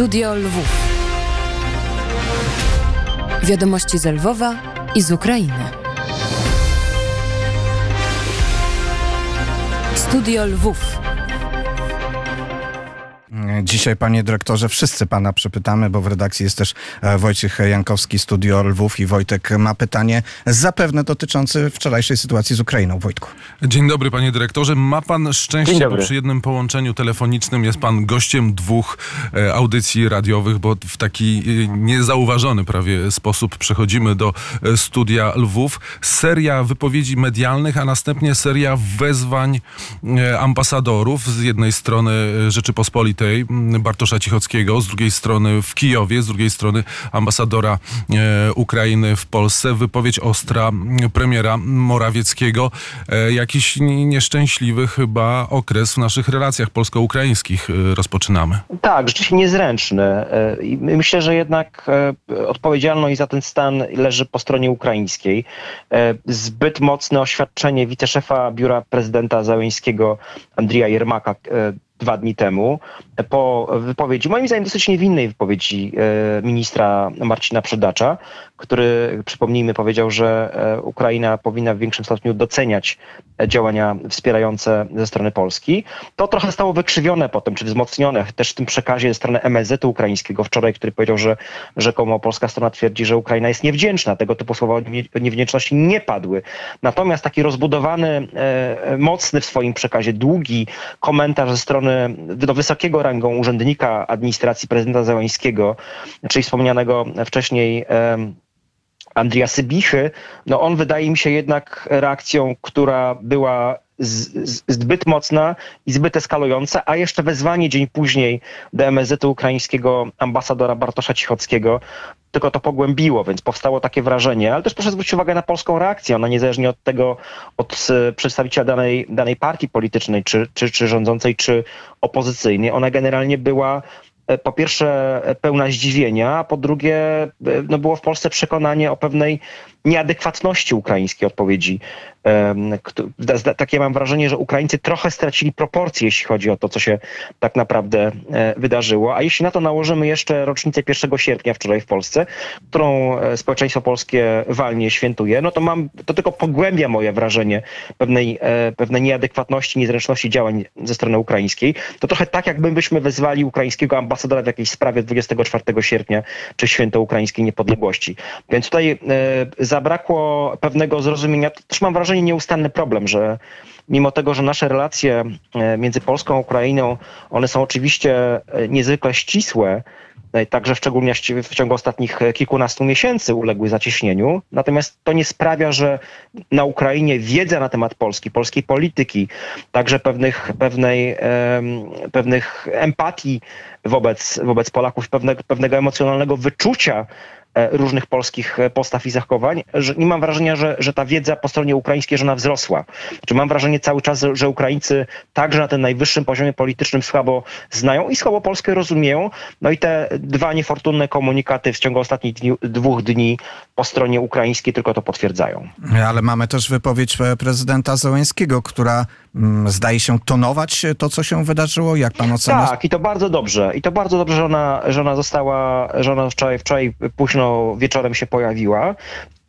Studio Lwów. Wiadomości z Lwowa i z Ukrainy. Studio Lwów. Dzisiaj, panie dyrektorze, wszyscy pana przepytamy, bo w redakcji jest też e, Wojciech Jankowski, Studio Lwów i Wojtek ma pytanie zapewne dotyczące wczorajszej sytuacji z Ukrainą. Wojtku. Dzień dobry, panie dyrektorze. Ma pan szczęście, bo przy jednym połączeniu telefonicznym jest pan gościem dwóch e, audycji radiowych, bo w taki e, niezauważony prawie sposób przechodzimy do studia Lwów. Seria wypowiedzi medialnych, a następnie seria wezwań ambasadorów z jednej strony Rzeczypospolitej, Bartosza Cichockiego, z drugiej strony w Kijowie, z drugiej strony ambasadora e, Ukrainy w Polsce. Wypowiedź ostra m, premiera Morawieckiego. E, jakiś ni- nieszczęśliwy chyba okres w naszych relacjach polsko-ukraińskich e, rozpoczynamy. Tak, rzeczywiście niezręczny. Myślę, że jednak odpowiedzialność za ten stan leży po stronie ukraińskiej. Zbyt mocne oświadczenie wiceszefa biura prezydenta Załęskiego Andrija Jermaka dwa dni temu po wypowiedzi, moim zdaniem dosyć niewinnej wypowiedzi e, ministra Marcina Przydacza, który, przypomnijmy, powiedział, że e, Ukraina powinna w większym stopniu doceniać e, działania wspierające ze strony Polski. To trochę zostało wykrzywione potem, czy wzmocnione też w tym przekazie ze strony MSZ-u ukraińskiego wczoraj, który powiedział, że rzekomo polska strona twierdzi, że Ukraina jest niewdzięczna. Tego typu słowa o nie- o niewdzięczności nie padły. Natomiast taki rozbudowany, e, mocny w swoim przekazie, długi komentarz ze strony do wysokiego rangą urzędnika administracji prezydenta Załęskiego, czyli wspomnianego wcześniej Andrija Sybichy, no on wydaje mi się jednak reakcją, która była zbyt mocna i zbyt eskalująca, a jeszcze wezwanie dzień później do MSZ-u ukraińskiego ambasadora Bartosza Cichockiego tylko to pogłębiło, więc powstało takie wrażenie, ale też proszę zwrócić uwagę na polską reakcję. Ona niezależnie od tego, od e, przedstawiciela danej, danej partii politycznej, czy, czy, czy rządzącej, czy opozycyjnej, ona generalnie była po pierwsze e, pełna zdziwienia, a po drugie e, no było w Polsce przekonanie o pewnej nieadekwatności ukraińskiej odpowiedzi. Takie mam wrażenie, że Ukraińcy trochę stracili proporcje, jeśli chodzi o to, co się tak naprawdę e, wydarzyło. A jeśli na to nałożymy jeszcze rocznicę 1 sierpnia wczoraj w Polsce, którą e, społeczeństwo polskie walnie świętuje, no to mam, to tylko pogłębia moje wrażenie pewnej, e, pewnej nieadekwatności, niezręczności działań ze strony ukraińskiej. To trochę tak, jakbyśmy wezwali ukraińskiego ambasadora w jakiejś sprawie 24 sierpnia, czy święto ukraińskiej niepodległości. Więc tutaj zabrakło pewnego zrozumienia. To też mam wrażenie nieustanny problem, że mimo tego, że nasze relacje e, między Polską a Ukrainą, one są oczywiście e, niezwykle ścisłe, e, także w szczególności w ciągu ostatnich e, kilkunastu miesięcy uległy zacieśnieniu. Natomiast to nie sprawia, że na Ukrainie wiedza na temat Polski, polskiej polityki, także pewnych, pewnej, pewnych empatii wobec, wobec Polaków, pewnego, pewnego emocjonalnego wyczucia różnych polskich e, postaw i zachowań, że nie mam wrażenia, że, że ta wiedza po stronie ukraińskiej, że ona wzrosła. Czy mam wrażenie cały czas, że Ukraińcy także na tym najwyższym poziomie politycznym słabo znają i słabo Polskę rozumieją. No i te dwa niefortunne komunikaty w ciągu ostatnich dni, dwóch dni po stronie ukraińskiej tylko to potwierdzają. Ale mamy też wypowiedź e, prezydenta Zełenskiego, która mm, zdaje się tonować to, co się wydarzyło. Jak pan ocenia? Tak, i to bardzo dobrze. I to bardzo dobrze, że ona, że ona została, że ona wczoraj, wczoraj późno wieczorem się pojawiła.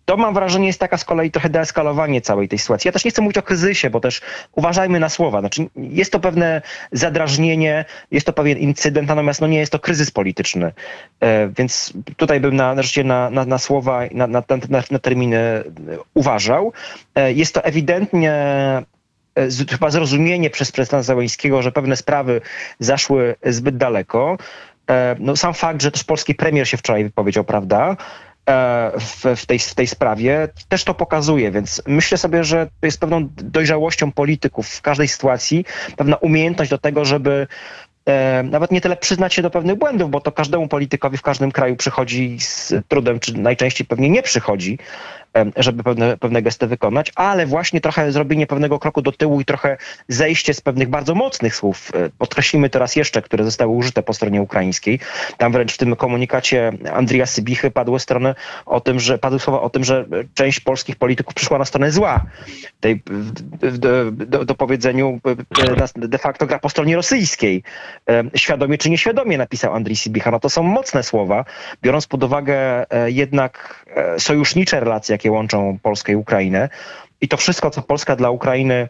To mam wrażenie jest taka z kolei trochę deeskalowanie całej tej sytuacji. Ja też nie chcę mówić o kryzysie, bo też uważajmy na słowa. Znaczy, jest to pewne zadrażnienie, jest to pewien incydent, natomiast no nie jest to kryzys polityczny. E, więc tutaj bym na, na, na, na słowa, na, na, na, na terminy e, uważał. E, jest to ewidentnie e, z, chyba zrozumienie przez prezydenta Załęskiego, że pewne sprawy zaszły zbyt daleko. E, No, sam fakt, że też polski premier się wczoraj wypowiedział, prawda, e, w, w, tej, w tej sprawie, też to pokazuje, więc myślę sobie, że to jest pewną dojrzałością polityków w każdej sytuacji, pewna umiejętność do tego, żeby e, nawet nie tyle przyznać się do pewnych błędów, bo to każdemu politykowi w każdym kraju przychodzi z trudem, czy najczęściej pewnie nie przychodzi, żeby pewne, pewne gesty wykonać, ale właśnie trochę zrobienie pewnego kroku do tyłu i trochę zejście z pewnych bardzo mocnych słów, e, podkreślimy teraz jeszcze, które zostały użyte po stronie ukraińskiej. Tam wręcz w tym komunikacie Andrija Sybichy padły strony o tym, że padły słowa o tym, że część polskich polityków przyszła na stronę zła. Tej, do, do, do powiedzeniu e, de facto gra po stronie rosyjskiej. E, Świadomie czy nieświadomie napisał Andrii Sybicha. No to są mocne słowa, biorąc pod uwagę e, jednak e, sojusznicze relacje, jakie łączą Polskę i Ukrainę. I to wszystko, co Polska dla Ukrainy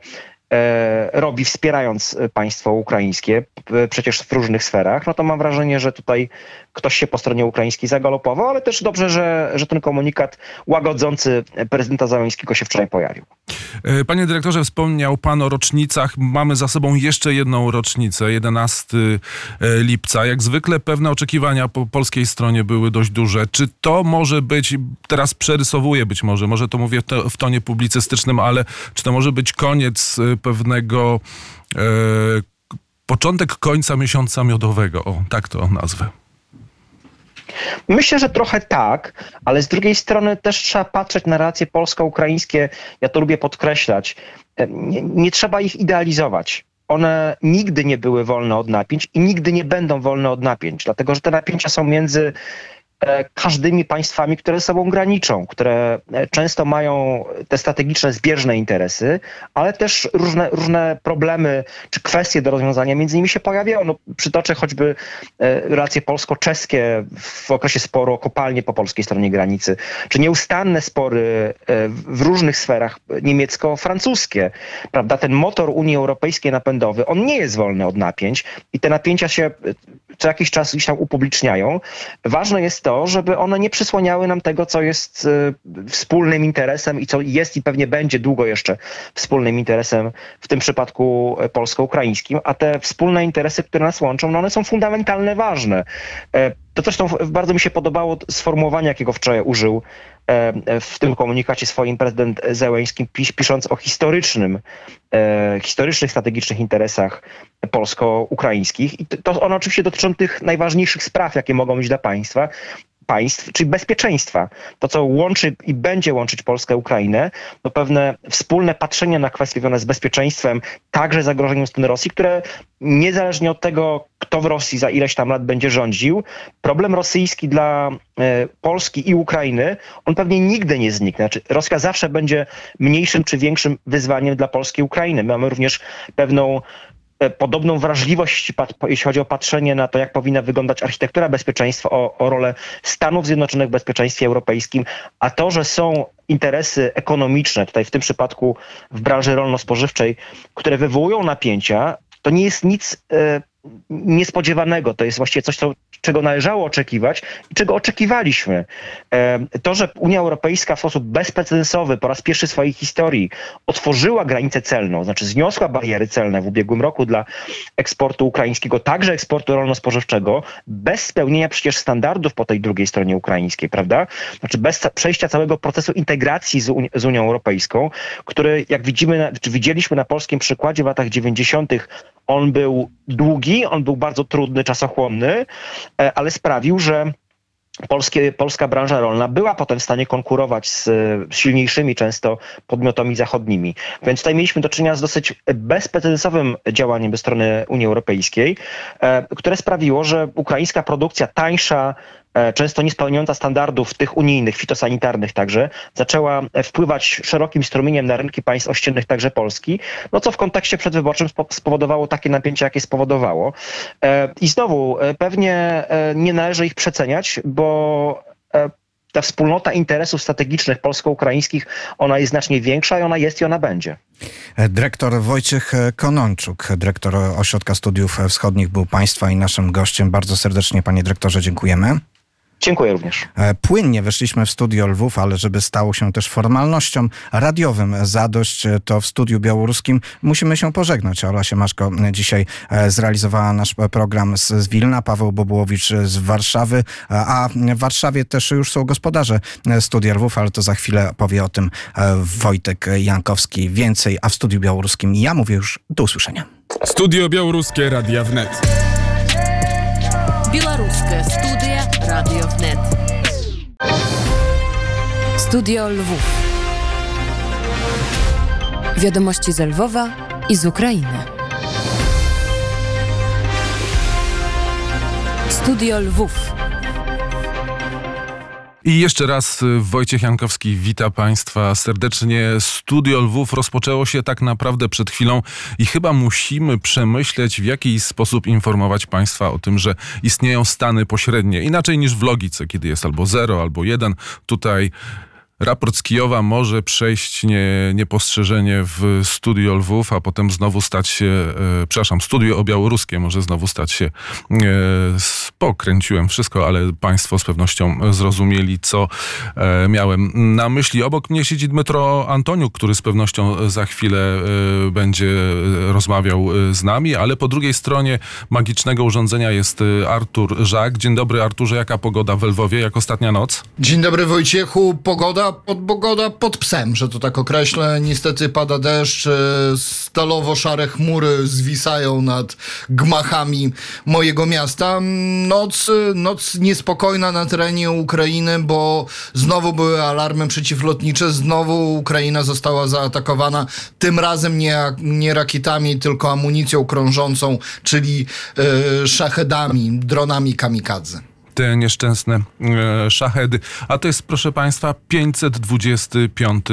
e, robi, wspierając państwo ukraińskie, przecież w różnych sferach, no to mam wrażenie, że tutaj ktoś się po stronie ukraińskiej zagalopował, ale też dobrze, że, że ten komunikat łagodzący prezydenta Załęskiego się wczoraj pojawił. E, Panie dyrektorze, wspomniał pan o rocznicach. Mamy za sobą jeszcze jedną rocznicę, 11 e, lipca. Jak zwykle pewne oczekiwania po polskiej stronie były dość duże. Czy to może być, teraz przerysowuję być może, może to mówię w tonie publicystycznym, ale czy to może być koniec e, pewnego, e, początek końca miesiąca miodowego? O, tak to nazwę. Myślę, że trochę tak, ale z drugiej strony też trzeba patrzeć na relacje polsko-ukraińskie. Ja to lubię podkreślać. E, Nie, nie trzeba ich idealizować. One nigdy nie były wolne od napięć i nigdy nie będą wolne od napięć, dlatego że te napięcia są między każdymi państwami, które ze sobą graniczą, które e, często mają te strategiczne, zbieżne interesy, ale też różne, różne problemy czy kwestie do rozwiązania między nimi się pojawiają. No, przytoczę choćby e, relacje polsko-czeskie w okresie sporu o kopalnie po polskiej stronie granicy, czy nieustanne spory e, w różnych sferach niemiecko-francuskie. Prawda? Ten motor Unii Europejskiej napędowy, on nie jest wolny od napięć i te napięcia się e, co jakiś czas tam upubliczniają. Ważne jest to, żeby one nie przysłaniały nam tego, co jest e, wspólnym interesem i co jest i pewnie będzie długo jeszcze wspólnym interesem w tym przypadku e, polsko-ukraińskim, a te wspólne interesy, które nas łączą, no one są fundamentalne, ważne. E, To zresztą bardzo mi się podobało sformułowanie, jakiego wczoraj użył e, w tym komunikacie swoim prezydent Zełęński, pis- pisząc o historycznym, e, historycznych, strategicznych interesach polsko-ukraińskich. I to one oczywiście dotyczą tych najważniejszych spraw, jakie mogą być dla państwa, państw, czyli bezpieczeństwa. To, co łączy i będzie łączyć Polskę Ukrainę, to pewne wspólne patrzenie na kwestie związane z bezpieczeństwem, także zagrożeniem strony Rosji, które niezależnie od tego, kto w Rosji za ileś tam lat będzie rządził, problem rosyjski dla e, Polski i Ukrainy, on pewnie nigdy nie zniknie. Znaczy, Rosja zawsze będzie mniejszym czy większym wyzwaniem dla Polski i Ukrainy. My mamy również pewną podobną wrażliwość, jeśli chodzi o patrzenie na to, jak powinna wyglądać architektura bezpieczeństwa, o, o rolę Stanów Zjednoczonych w bezpieczeństwie europejskim, a to, że są interesy ekonomiczne, tutaj w tym przypadku w branży rolno-spożywczej, które wywołują napięcia, to nie jest nic e, niespodziewanego. To jest właściwie coś, co, czego należało oczekiwać i czego oczekiwaliśmy. To, że Unia Europejska w sposób bezprecedensowy po raz pierwszy w swojej historii otworzyła granicę celną, znaczy zniosła bariery celne w ubiegłym roku dla eksportu ukraińskiego, także eksportu rolno-spożywczego, bez spełnienia przecież standardów po tej drugiej stronie ukraińskiej, prawda? Znaczy bez przejścia całego procesu integracji z, Uni- z Unią Europejską, który jak widzimy, czy widzieliśmy na polskim przykładzie w latach 90., on był długi, on był bardzo trudny, czasochłonny, e, ale sprawił, że polskie, polska branża rolna była potem w stanie konkurować z e, silniejszymi często podmiotami zachodnimi. Więc tutaj mieliśmy do czynienia z dosyć bezprecedensowym działaniem ze strony Unii Europejskiej, e, które sprawiło, że ukraińska produkcja tańsza, często niespełniająca standardów tych unijnych, fitosanitarnych także, zaczęła e, wpływać szerokim strumieniem na rynki państw ościennych, także Polski, no co w kontekście przedwyborczym spo- spowodowało takie napięcia, jakie spowodowało. E, I znowu, e, pewnie e, nie należy ich przeceniać, bo e, ta wspólnota interesów strategicznych polsko-ukraińskich, ona jest znacznie większa i ona jest i ona będzie. E, Dyrektor Wojciech Kononczuk, dyrektor Ośrodka Studiów Wschodnich był Państwa i naszym gościem. Bardzo serdecznie, panie dyrektorze, dziękujemy. Dziękuję również. E, Płynnie weszliśmy w studio Lwów, ale żeby stało się też formalnością radiowym zadość, e, to w studiu białoruskim musimy się pożegnać. Ola Siemaszko e, dzisiaj zrealizowała nasz program z, Wilna, Paweł Bobułowicz z Warszawy, a w Warszawie też już są gospodarze studia Lwów, ale to za chwilę powie o tym Wojtek Jankowski więcej, a w studiu białoruskim ja mówię już do usłyszenia. Studio Białoruskie Radia Wnet. Белорусская студия «Радио ВНЕТ». Studio Lwów. Wiadomości z Lwowa i z Ukrainy. Studio Lwów. I jeszcze raz y, Wojciech Jankowski wita Państwa serdecznie. Studio Lwów rozpoczęło się tak naprawdę przed chwilą i chyba musimy przemyśleć, w jaki sposób informować Państwa o tym, że istnieją stany pośrednie. Inaczej niż w logice, kiedy jest albo 0, albo 1. Tutaj Raport z Kijowa może przejść nie, niepostrzeżenie w studio Lwów, a potem znowu stać się, e, przepraszam, studio białoruskie może znowu stać się, e, pokręciłem wszystko, ale Państwo z pewnością zrozumieli, co e, miałem na myśli. Obok mnie siedzi Dmytro Antoniuk, który z pewnością za chwilę e, będzie rozmawiał e, z nami, ale po drugiej stronie magicznego urządzenia jest e, Artur Żak. Dzień dobry Arturze, jaka pogoda w Lwowie, jak ostatnia noc? Dzień dobry Wojciechu. Pogoda pod, pogoda pod psem, że to tak określę. Niestety pada deszcz, e, stalowo-szare chmury zwisają nad gmachami mojego miasta. Noc, e, noc niespokojna na terenie Ukrainy, bo znowu były alarmy przeciwlotnicze, znowu Ukraina została zaatakowana. Tym razem nie, nie rakietami, tylko amunicją krążącą, czyli e, szachedami, dronami kamikadze te nieszczęsne e, szachedy. A to jest, proszę Państwa, 525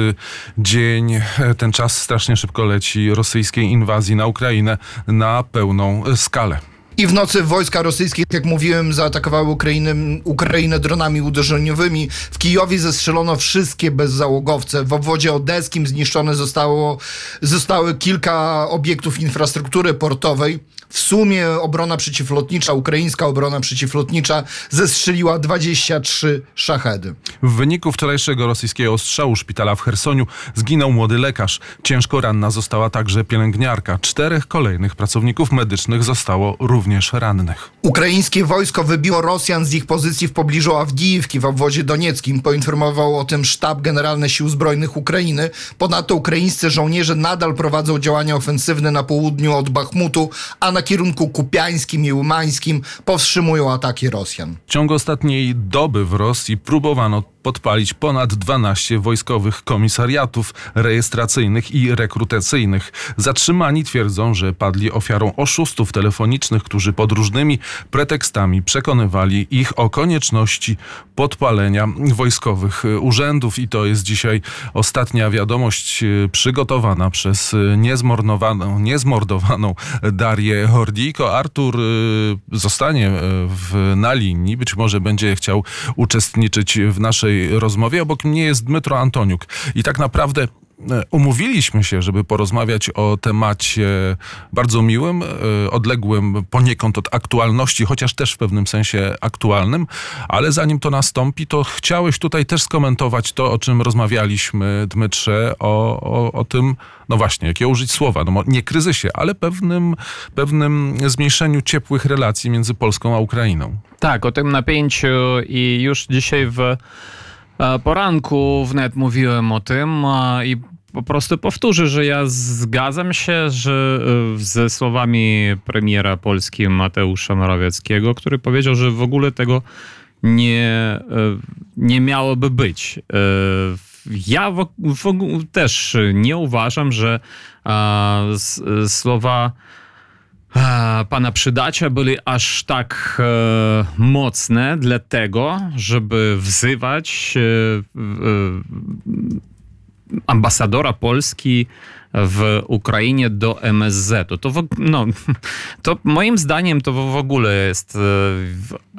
dzień. Ten czas strasznie szybko leci rosyjskiej inwazji na Ukrainę na pełną skalę. I w nocy wojska rosyjskie, jak mówiłem, zaatakowały Ukrainę, Ukrainę dronami uderzeniowymi. W Kijowie zestrzelono wszystkie bezzałogowce. W obwodzie odeskim zniszczone zostało, zostały kilka obiektów infrastruktury portowej. W sumie obrona przeciwlotnicza, ukraińska obrona przeciwlotnicza zestrzeliła 23 szachedy. W wyniku wczorajszego rosyjskiego ostrzału szpitala w Chersoniu zginął młody lekarz. Ciężko ranna została także pielęgniarka. Czterech kolejnych pracowników medycznych zostało również rannych. Ukraińskie wojsko wybiło Rosjan z ich pozycji w pobliżu Awdijówki w obwodzie donieckim. Poinformował o tym sztab generalny Sił Zbrojnych Ukrainy. Ponadto ukraińscy żołnierze nadal prowadzą działania ofensywne na południu od Bachmutu, a na na kierunku kupiańskim i umańskim powstrzymują ataki Rosjan. W ciągu ostatniej doby w Rosji próbowano podpalić ponad 12 wojskowych komisariatów rejestracyjnych i rekrutacyjnych. Zatrzymani twierdzą, że padli ofiarą oszustów telefonicznych, którzy pod różnymi pretekstami przekonywali ich o konieczności podpalenia wojskowych urzędów. I to jest dzisiaj ostatnia wiadomość e, przygotowana przez niezmordowaną, niezmordowaną Darię Hordiko. Artur zostanie w, na linii, być może będzie chciał uczestniczyć w naszej rozmowie. Obok mnie jest Dmytro Antoniuk. I tak naprawdę e, umówiliśmy się, żeby porozmawiać o temacie bardzo miłym, e, odległym poniekąd od aktualności, chociaż też w pewnym sensie aktualnym, ale zanim to nastąpi, to chciałeś tutaj też skomentować to, o czym rozmawialiśmy, Dmytrze, o, o, o tym, no właśnie, jakie użyć słowa, no nie kryzysie, ale pewnym, pewnym zmniejszeniu ciepłych relacji między Polską a Ukrainą. Tak, o tym napięciu i już dzisiaj w poranku wnet mówiłem o tym i po prostu powtórzę, że ja zgadzam się że e, ze słowami premiera Polski Mateusza Morawieckiego, który powiedział, że w ogóle tego nie, e, nie miałoby być. Ja w, w, też nie uważam, że słowa pana Przydacia byli aż tak e, mocne, dlatego, żeby wzywać e, e, ambasadora Polski w Ukrainie do MSZ-u. To, no, to moim zdaniem to w ogóle jest e,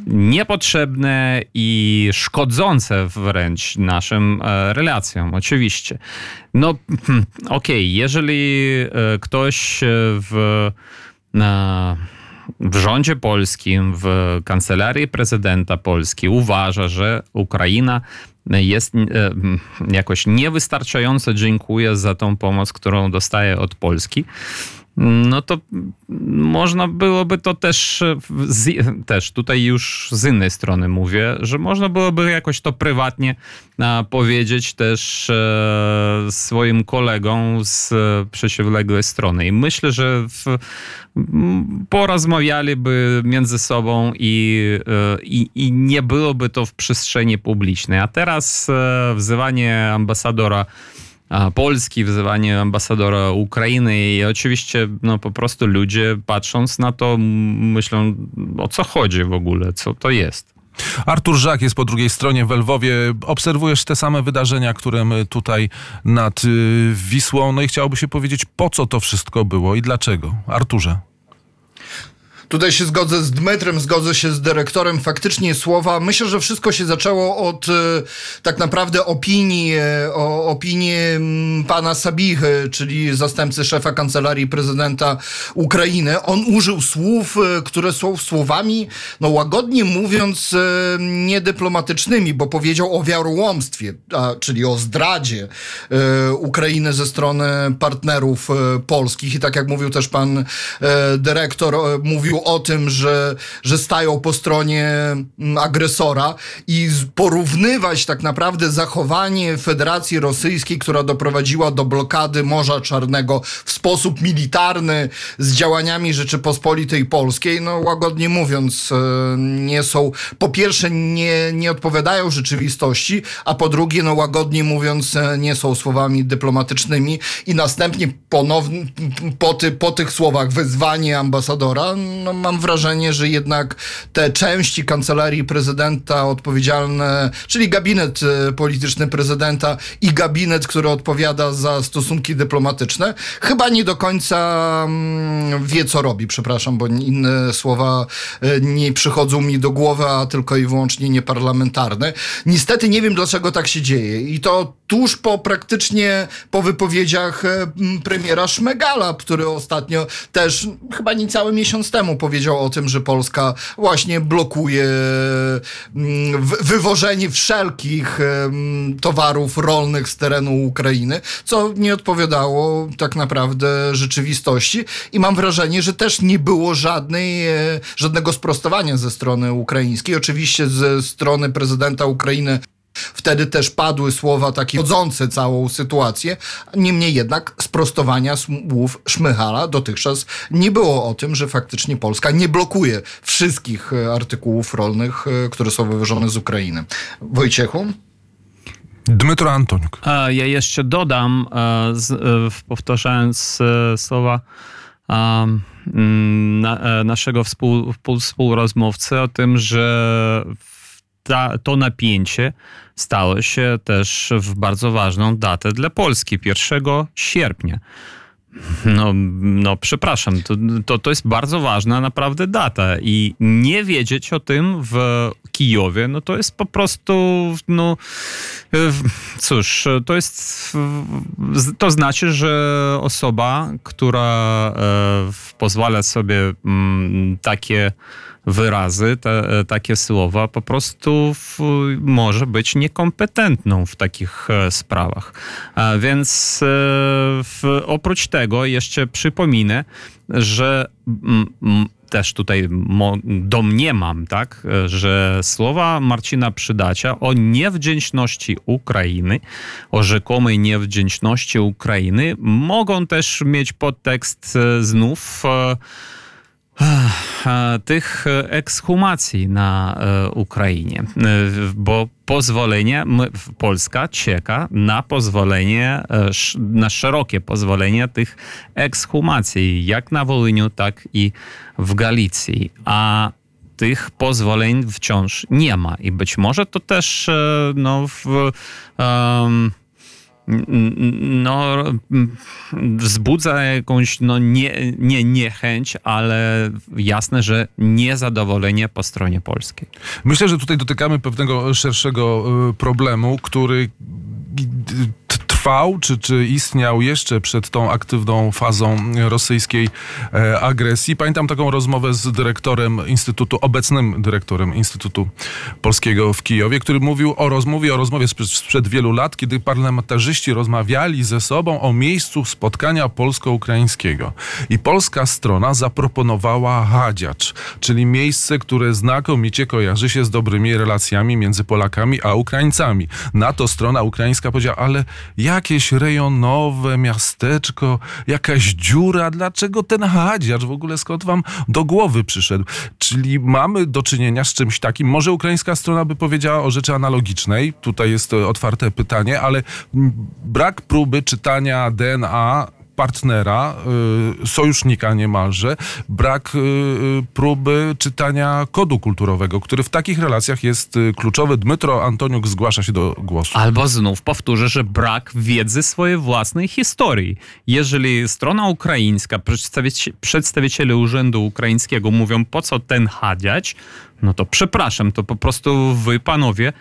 niepotrzebne i szkodzące wręcz naszym e, relacjom, oczywiście. No, okej, okay, jeżeli e, ktoś w w rządzie polskim, w kancelarii prezydenta Polski uważa, że Ukraina jest e, jakoś niewystarczająco dziękuję za tą pomoc, którą dostaję od Polski, no to można byłoby to też, z, też tutaj już z innej strony mówię, że można byłoby jakoś to prywatnie a, powiedzieć też e, swoim kolegom z przeciwległej strony. I myślę, że w, porozmawialiby między sobą i, e, i, i nie byłoby to w przestrzeni publicznej. A teraz e, wzywanie ambasadora Polski, wzywanie ambasadora Ukrainy i oczywiście no, po prostu ludzie patrząc na to myślą o co chodzi w ogóle, co to jest. Artur Żak jest po drugiej stronie w Lwowie. Obserwujesz te same wydarzenia, które my tutaj nad y, Wisłą. No i chciałoby się powiedzieć, po co to wszystko było i dlaczego. Arturze. Tutaj się zgodzę z Dmytrem, zgodzę się z dyrektorem. Faktycznie słowa. Myślę, że wszystko się zaczęło od e, tak naprawdę opinii, e, o, opinii m, pana Sabichy, czyli zastępcy szefa kancelarii prezydenta Ukrainy. On użył słów, e, które są słowami, no łagodnie mówiąc, niedyplomatycznymi, bo powiedział o wiarołomstwie, a, czyli o zdradzie Ukrainy ze strony partnerów polskich. I tak jak mówił też pan dyrektor, e, o tym, że, że stają po stronie mm, agresora i porównywać tak naprawdę zachowanie Federacji Rosyjskiej, która doprowadziła do blokady Morza Czarnego w sposób militarny z działaniami Rzeczypospolitej Polskiej, no łagodnie mówiąc, e, nie są, po pierwsze nie, nie odpowiadają rzeczywistości, a po drugie, no łagodnie mówiąc, e, nie są słowami dyplomatycznymi i następnie ponownie po, ty, po tych słowach wezwanie ambasadora, no mam wrażenie, że jednak te części kancelarii prezydenta odpowiedzialne, czyli gabinet e, polityczny prezydenta i gabinet, który odpowiada za stosunki dyplomatyczne, chyba nie do końca mm, wie, co robi. Przepraszam, bo inne słowa e, nie przychodzą mi do głowy, a tylko i wyłącznie nieparlamentarne. Niestety nie wiem, dlaczego tak się dzieje. I to tuż po praktycznie po wypowiedziach e, premiera Szmegala, który ostatnio też chyba niecały miesiąc temu powiedział o tym, że Polska właśnie blokuje mm, wywożenie wszelkich towarów rolnych z terenu Ukrainy, co nie odpowiadało tak naprawdę rzeczywistości i mam wrażenie, że też nie było żadnej, e, żadnego sprostowania ze strony ukraińskiej. Oczywiście ze strony prezydenta Ukrainy Wtedy też padły słowa takie godzące całą sytuację. Niemniej jednak sprostowania słów Szmychala dotychczas nie było o tym, że faktycznie Polska nie blokuje wszystkich e, artykułów rolnych, e, które są wywożone z Ukrainy. Wojciechu? Dmytro Antoniuk. Ja jeszcze dodam, powtarzając słowa naszego współ, współ- współrozmówcy o tym, że w- ta, to napięcie stało się też w bardzo ważną datę dla Polski 1 sierpnia. No, no przepraszam, to, to, to jest bardzo ważna naprawdę data i nie wiedzieć o tym w Kijowie, no to jest po prostu, no cóż, to jest, to znaczy, że osoba, która e, pozwala sobie mm, takie wyrazy, te, takie słowa, po prostu w, może być niekompetentną w takich e, sprawach. Więc e, w, oprócz tego jeszcze przypominę, że też tutaj domniemam, tak, e, że słowa Marcina Przydacia o niewdzięczności Ukrainy, o rzekomej niewdzięczności Ukrainy mogą też mieć podtekst e, znów e, e, tych ekshumacji na e, Ukrainie, E, bo pozwolenie, Polska czeka na pozwolenie, e, na szerokie pozwolenie tych ekshumacji, jak na Wołyniu, tak i w Galicji. A tych pozwoleń wciąż nie ma i być może to też e, no, w, em, no, wzbudza jakąś no, nie, nie niechęć, ale jasne, że niezadowolenie po stronie polskiej. Myślę, że tutaj dotykamy pewnego szerszego y, problemu, który t- trwał, czy, czy istniał jeszcze przed tą aktywną fazą rosyjskiej e, agresji. Pamiętam taką rozmowę z dyrektorem Instytutu, obecnym dyrektorem Instytutu Polskiego w Kijowie, który mówił o rozmowie, o rozmowie sprzed, wielu lat, kiedy parlamentarzyści rozmawiali ze sobą o miejscu spotkania polsko-ukraińskiego. I polska strona zaproponowała Hadziacz, czyli miejsce, które znakomicie kojarzy się z dobrymi relacjami między Polakami a Ukraińcami. Na to strona ukraińska powiedziała, ale jakieś rejonowe miasteczko, jakaś dziura, dlaczego ten Hadziacz w ogóle skąd wam do głowy przyszedł? Czyli mamy do czynienia z czymś takim. Może ukraińska strona by powiedziała o rzeczy analogicznej. Tutaj jest otwarte pytanie, ale brak próby czytania DNA partnera, y, sojusznika niemalże, brak y, y, próby czytania kodu kulturowego, który w takich relacjach jest kluczowy. Dmytro Antoniuk zgłasza się do głosu. Albo znów powtórzę, że brak wiedzy swojej własnej historii. Jeżeli strona ukraińska, przedstawici- przedstawiciele Urzędu Ukraińskiego mówią, po co ten hadziać, no to przepraszam, to po prostu wy, panowie,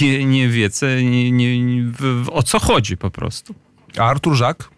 nie, nie wiecie nie, nie, o co chodzi po prostu. A Artur Żak?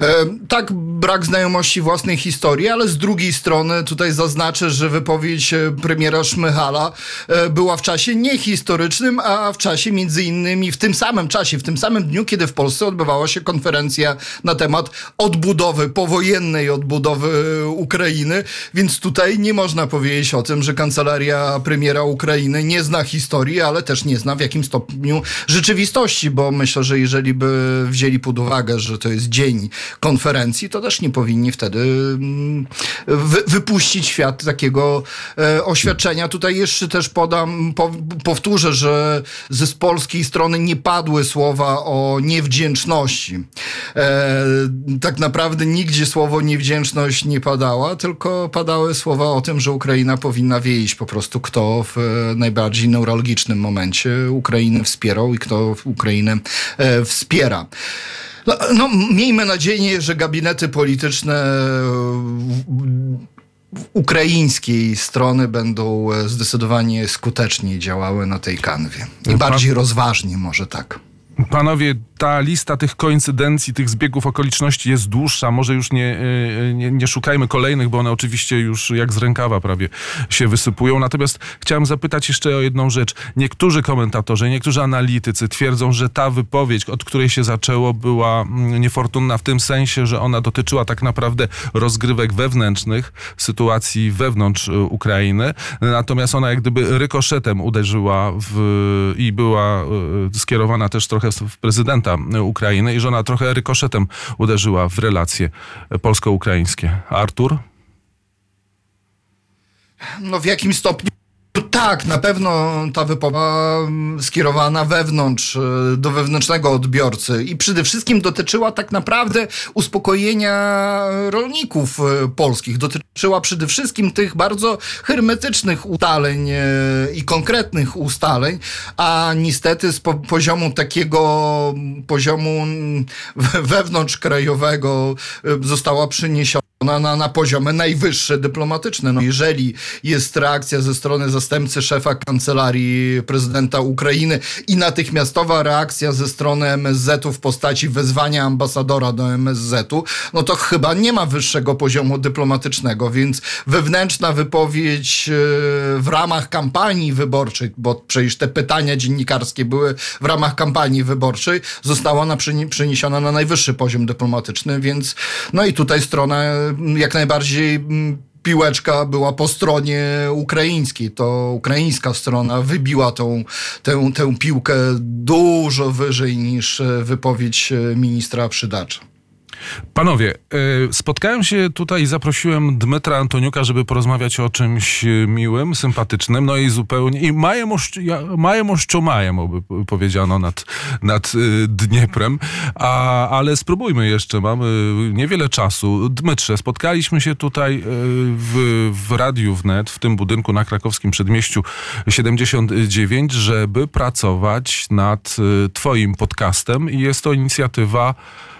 E, Tak, brak znajomości własnej historii, ale z drugiej strony tutaj zaznaczę, że wypowiedź e, premiera Szmychala e, była w czasie niehistorycznym, a w czasie między innymi w tym samym czasie, w tym samym dniu, kiedy w Polsce odbywała się konferencja na temat odbudowy, powojennej odbudowy Ukrainy, więc tutaj nie można powiedzieć o tym, że kancelaria premiera Ukrainy nie zna historii, ale też nie zna w jakim stopniu rzeczywistości, bo myślę, że jeżeli by wzięli pod uwagę, że to jest dzień konferencji, to też nie powinni wtedy mm, wy, wypuścić świat takiego e, oświadczenia. Tutaj jeszcze też podam, po, powtórzę, że z polskiej strony nie padły słowa o niewdzięczności. E, tak naprawdę nigdzie słowo niewdzięczność nie padała, tylko padały słowa o tym, że Ukraina powinna wiedzieć po prostu, kto w e, najbardziej neurologicznym momencie Ukrainę wspierał i kto Ukrainę wspiera. No, no, miejmy nadzieję, że gabinety polityczne w- ukraińskiej strony będą e, zdecydowanie skuteczniej działały na tej kanwie. I bardziej rozważnie może tak. Panowie, ta lista tych koincydencji, tych zbiegów okoliczności jest dłuższa. Może już nie, y, nie, nie szukajmy kolejnych, bo one oczywiście już jak z rękawa prawie się wysypują. Natomiast chciałem zapytać jeszcze o jedną rzecz. Niektórzy komentatorzy, niektórzy analitycy twierdzą, że ta wypowiedź, od której się zaczęło, była mm, niefortunna w tym sensie, że ona dotyczyła tak naprawdę rozgrywek wewnętrznych, sytuacji wewnątrz y, Ukrainy. Natomiast ona jak gdyby rykoszetem uderzyła w, i była y, skierowana też trochę prezydenta Ukrainy i że ona trochę rykoszetem uderzyła w relacje polsko-ukraińskie. Artur? No w jakim stopniu? Tak, na pewno ta wypowiedź mm, skierowana wewnątrz, e, do wewnętrznego odbiorcy i przede wszystkim dotyczyła tak naprawdę uspokojenia rolników e, polskich. Dotyczyła przede wszystkim tych bardzo hermetycznych ustaleń e, i konkretnych ustaleń, a niestety z po poziomu takiego poziomu mm, we- wewnątrzkrajowego została przeniesiona na, na poziomy najwyższe dyplomatyczne. No, jeżeli jest reakcja ze strony zastępcy szefa kancelarii prezydenta Ukrainy i natychmiastowa reakcja ze strony MSZ-u w postaci wezwania ambasadora do MSZ-u, no to chyba nie ma wyższego poziomu dyplomatycznego, więc wewnętrzna wypowiedź e, w ramach kampanii wyborczej, bo przecież te pytania dziennikarskie były w ramach kampanii wyborczej, została na przeni- przeniesiona na najwyższy poziom dyplomatyczny, więc no i tutaj strona jak najbardziej piłeczka była po stronie ukraińskiej. To ukraińska strona wybiła tą, tę, tę piłkę dużo wyżej niż e, wypowiedź e, ministra Przydacza. Panowie, y, spotkałem się tutaj i zaprosiłem Dmytra Antoniuka, żeby porozmawiać o czymś y, miłym, sympatycznym, no i zupełnie, i majemość, ja- majemością majemo, by p- powiedziano nad, nad y, Dnieprem, a, ale spróbujmy jeszcze, mamy niewiele czasu. Dmytrze, spotkaliśmy się tutaj w, w Radiu Wnet, w tym budynku na krakowskim przedmieściu 79, żeby pracować nad twoim podcastem i jest to inicjatywa e,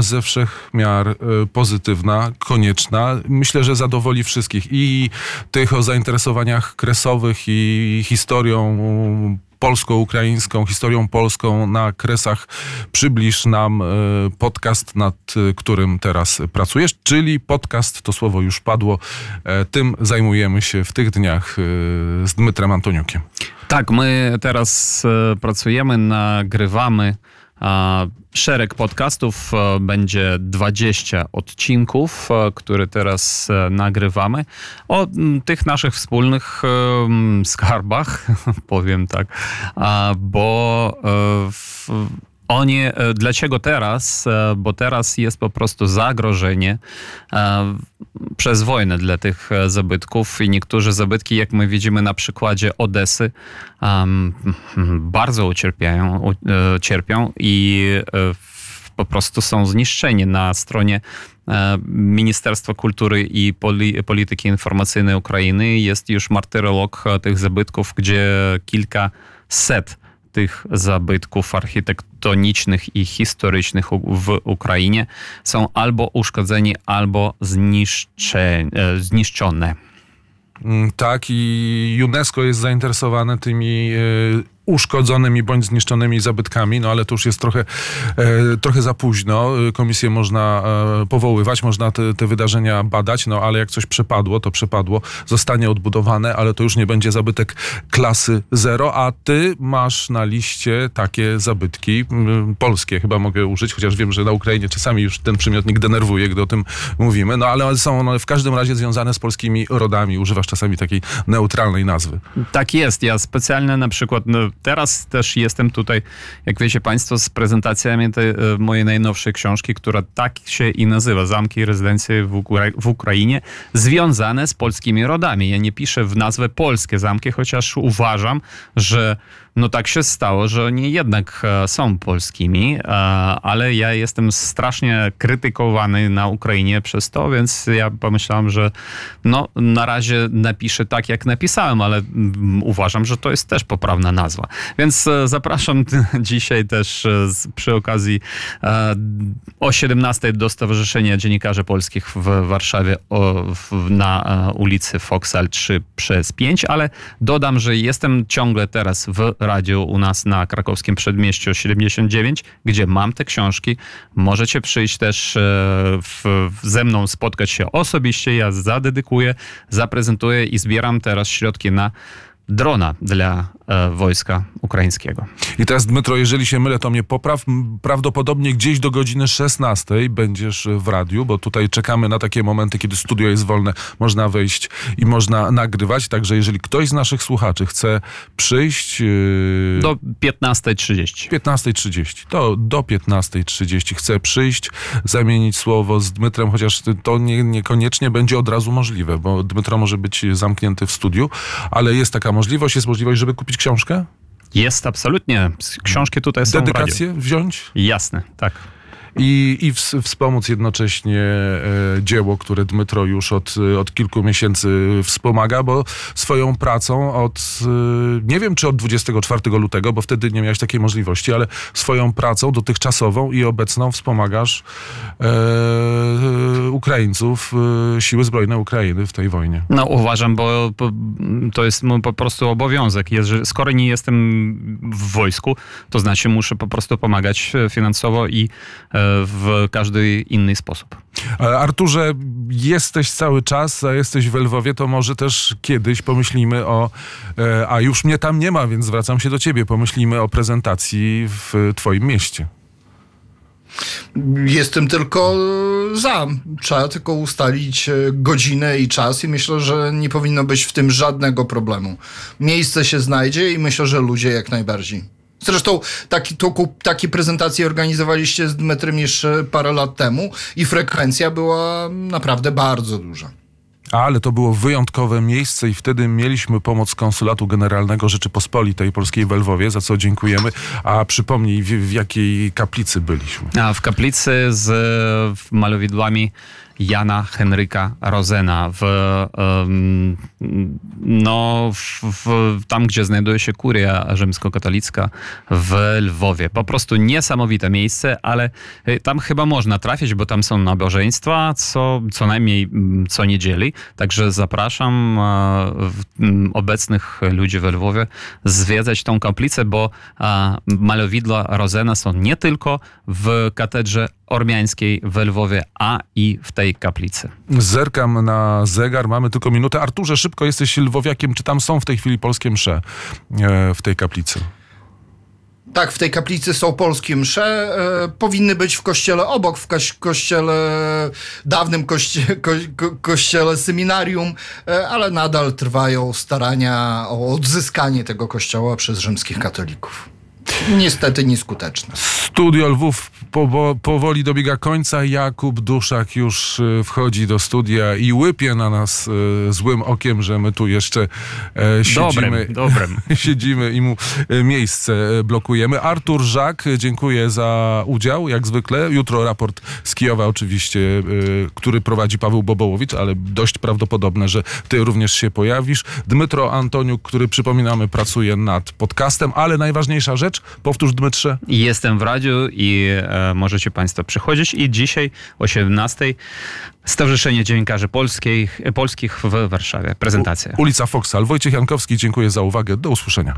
ze wszech miar e, pozytywna, konieczna. Myślę, że zadowoli wszystkich i tych o zainteresowaniach kresowych i historią polsko-ukraińską, historią polską na Kresach przybliż nam e, podcast, nad e, którym teraz pracujesz, czyli podcast, to słowo już padło, e, tym zajmujemy się w tych dniach z Dmytrem Antoniukiem. Tak, my teraz pracujemy, nagrywamy szereg podcastów, będzie 20 odcinków, które teraz nagrywamy. O tych naszych wspólnych skarbach, powiem tak, bo w oni, e, dlaczego teraz? E, bo teraz jest po prostu zagrożenie e, przez wojnę dla tych zabytków i niektóre zabytki, jak my widzimy na przykładzie Odesy, bardzo ucierpiają, cierpią i po prostu są zniszczeni na stronie Ministerstwa Kultury i Polityki Informacyjnej Ukrainy. Jest już martyrolog tych zabytków, gdzie kilka set tych zabytków architektonicznych i historycznych w Ukrainie są albo uszkodzeni, albo e, zniszczone. Mm, tak, i UNESCO jest zainteresowane tymi e, uszkodzonymi bądź zniszczonymi zabytkami, no ale to już jest trochę, e, trochę za późno. Komisję można e, powoływać, można te, te, wydarzenia badać, no ale jak coś przepadło, to przepadło, zostanie odbudowane, ale to już nie będzie zabytek klasy zero, a ty masz na liście takie zabytki polskie, chyba mogę użyć, chociaż wiem, że na Ukrainie czasami już ten przymiotnik denerwuje, gdy o tym mówimy, no ale są one w każdym razie związane z polskimi rodami. Używasz czasami takiej neutralnej nazwy. Tak jest. Ja specjalnie na przykład no, teraz też jestem tutaj, jak wiecie Państwo, z prezentacjami tej, e, mojej najnowszej książki, która tak się i nazywa Zamki i rezydencje w, Ukra w Ukrainie, związane z polskimi rodami. Ja nie piszę w nazwę polskie zamki, chociaż uważam, że no tak się stało, że oni jednak e, są polskimi, e, ale ja jestem strasznie krytykowany na Ukrainie przez to, więc ja pomyślałem, że no na razie napiszę tak, jak napisałem, ale mm, uważam, że to jest też poprawna nazwa. Więc e, zapraszam dzisiaj też przy okazji o 17 do Stowarzyszenia Dziennikarzy Polskich w Warszawie na ulicy Foksal 3 przez 5, ale dodam, że jestem ciągle teraz w radiu u nas na krakowskim przedmieściu 79, gdzie mam te książki. Możecie przyjść też e, w, ze mną, spotkać się osobiście. Ja zadedykuję, zaprezentuję i zbieram teraz środki na drona dla wojska ukraińskiego. I teraz, Dmytro, jeżeli się mylę, to mnie popraw. Prawdopodobnie gdzieś do godziny 16 będziesz w radiu, bo tutaj czekamy na takie momenty, kiedy studio jest wolne, można wejść i można nagrywać. Także jeżeli ktoś z naszych słuchaczy chce przyjść... Yy... Do 15.30. 15.30. To do 15.30 chce przyjść, zamienić słowo z Dmytrem, chociaż to nie, niekoniecznie będzie od razu możliwe, bo Dmytro może być zamknięty w studiu, ale jest taka możliwość, jest możliwość, żeby kupić książkę? Jest, absolutnie. Książki tutaj są Dedykację wziąć? Jasne, tak i, i wspomóc jednocześnie e, dzieło, które Dmytro już od, od kilku miesięcy wspomaga, bo swoją pracą od, e, nie wiem czy od 24 lutego, bo wtedy nie miałeś takiej możliwości, ale swoją pracą dotychczasową i obecną wspomagasz e, Ukraińców, e, siły zbrojne Ukrainy w tej wojnie. No uważam, bo to jest po prostu obowiązek. skoro nie jestem w wojsku, to znaczy muszę po prostu pomagać finansowo i e, w każdy inny sposób. Arturze, jesteś cały czas, a jesteś w Lwowie, to może też kiedyś pomyślimy o, e, a już mnie tam nie ma, więc zwracam się do ciebie, pomyślimy o prezentacji w twoim mieście. Jestem tylko za. Trzeba tylko ustalić e, godzinę i czas i myślę, że nie powinno być w tym żadnego problemu. Miejsce się znajdzie i myślę, że ludzie jak najbardziej. Zresztą taki, to, takie prezentacje organizowaliście z Dmetrym jeszcze parę lat temu i frekwencja była naprawdę bardzo duża. Ale to było wyjątkowe miejsce i wtedy mieliśmy pomoc Konsulatu Generalnego Rzeczypospolitej Polskiej w Lwowie, za co dziękujemy. A przypomnij, w, w jakiej kaplicy byliśmy? A w kaplicy z malowidłami Jana Henryka Rozena w, no, w, w, tam, gdzie znajduje się kuria rzymskokatolicka w Lwowie. Po prostu niesamowite miejsce, ale y, tam chyba można trafić, bo tam są nabożeństwa co, co najmniej co niedzieli. Także zapraszam e, obecnych ludzi w Lwowie zwiedzać tą kaplicę, bo e, malowidła Rozena są nie tylko w katedrze ormiańskiej w Lwowie, a i w tej kaplicy. Zerkam na zegar, mamy tylko minutę. Arturze, szybko jesteś lwowiakiem. Czy tam są w tej chwili polskie msze e, w tej kaplicy? Tak, w tej kaplicy są polskie msze. E, powinny być w kościele obok, w koś, kościele, dawnym ko, kościele seminarium, e, ale nadal trwają starania o odzyskanie tego kościoła przez rzymskich katolików. Niestety nieskuteczne. Studio Lwów powo- powoli dobiega końca. Jakub Duszak już e, wchodzi do studia i łypie na nas e, złym okiem, że my tu jeszcze e, siedzimy. Dobrym, dobrym. siedzimy i mu e, miejsce e, blokujemy. Artur Żak, dziękuję za udział, jak zwykle. Jutro raport z Kijowa oczywiście, e, który prowadzi Paweł Bobołowicz, ale dość prawdopodobne, że ty również się pojawisz. Dmytro Antoniuk, który przypominamy pracuje nad podcastem, ale najważniejsza rzecz, powtórz Dmytrze, Jestem w radiu i e, możecie Państwo przychodzić. I dzisiaj o 18 Stowarzyszenie Dziennikarzy Polskich, Polskich w Warszawie. Prezentacja. ulica Foksal. Wojciech Jankowski, dziękuję za uwagę. Do usłyszenia.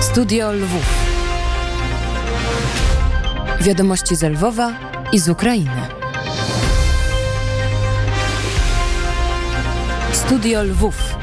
Studio Lwów. Wiadomości z Lwowa i z Ukrainy. Studio Lwów.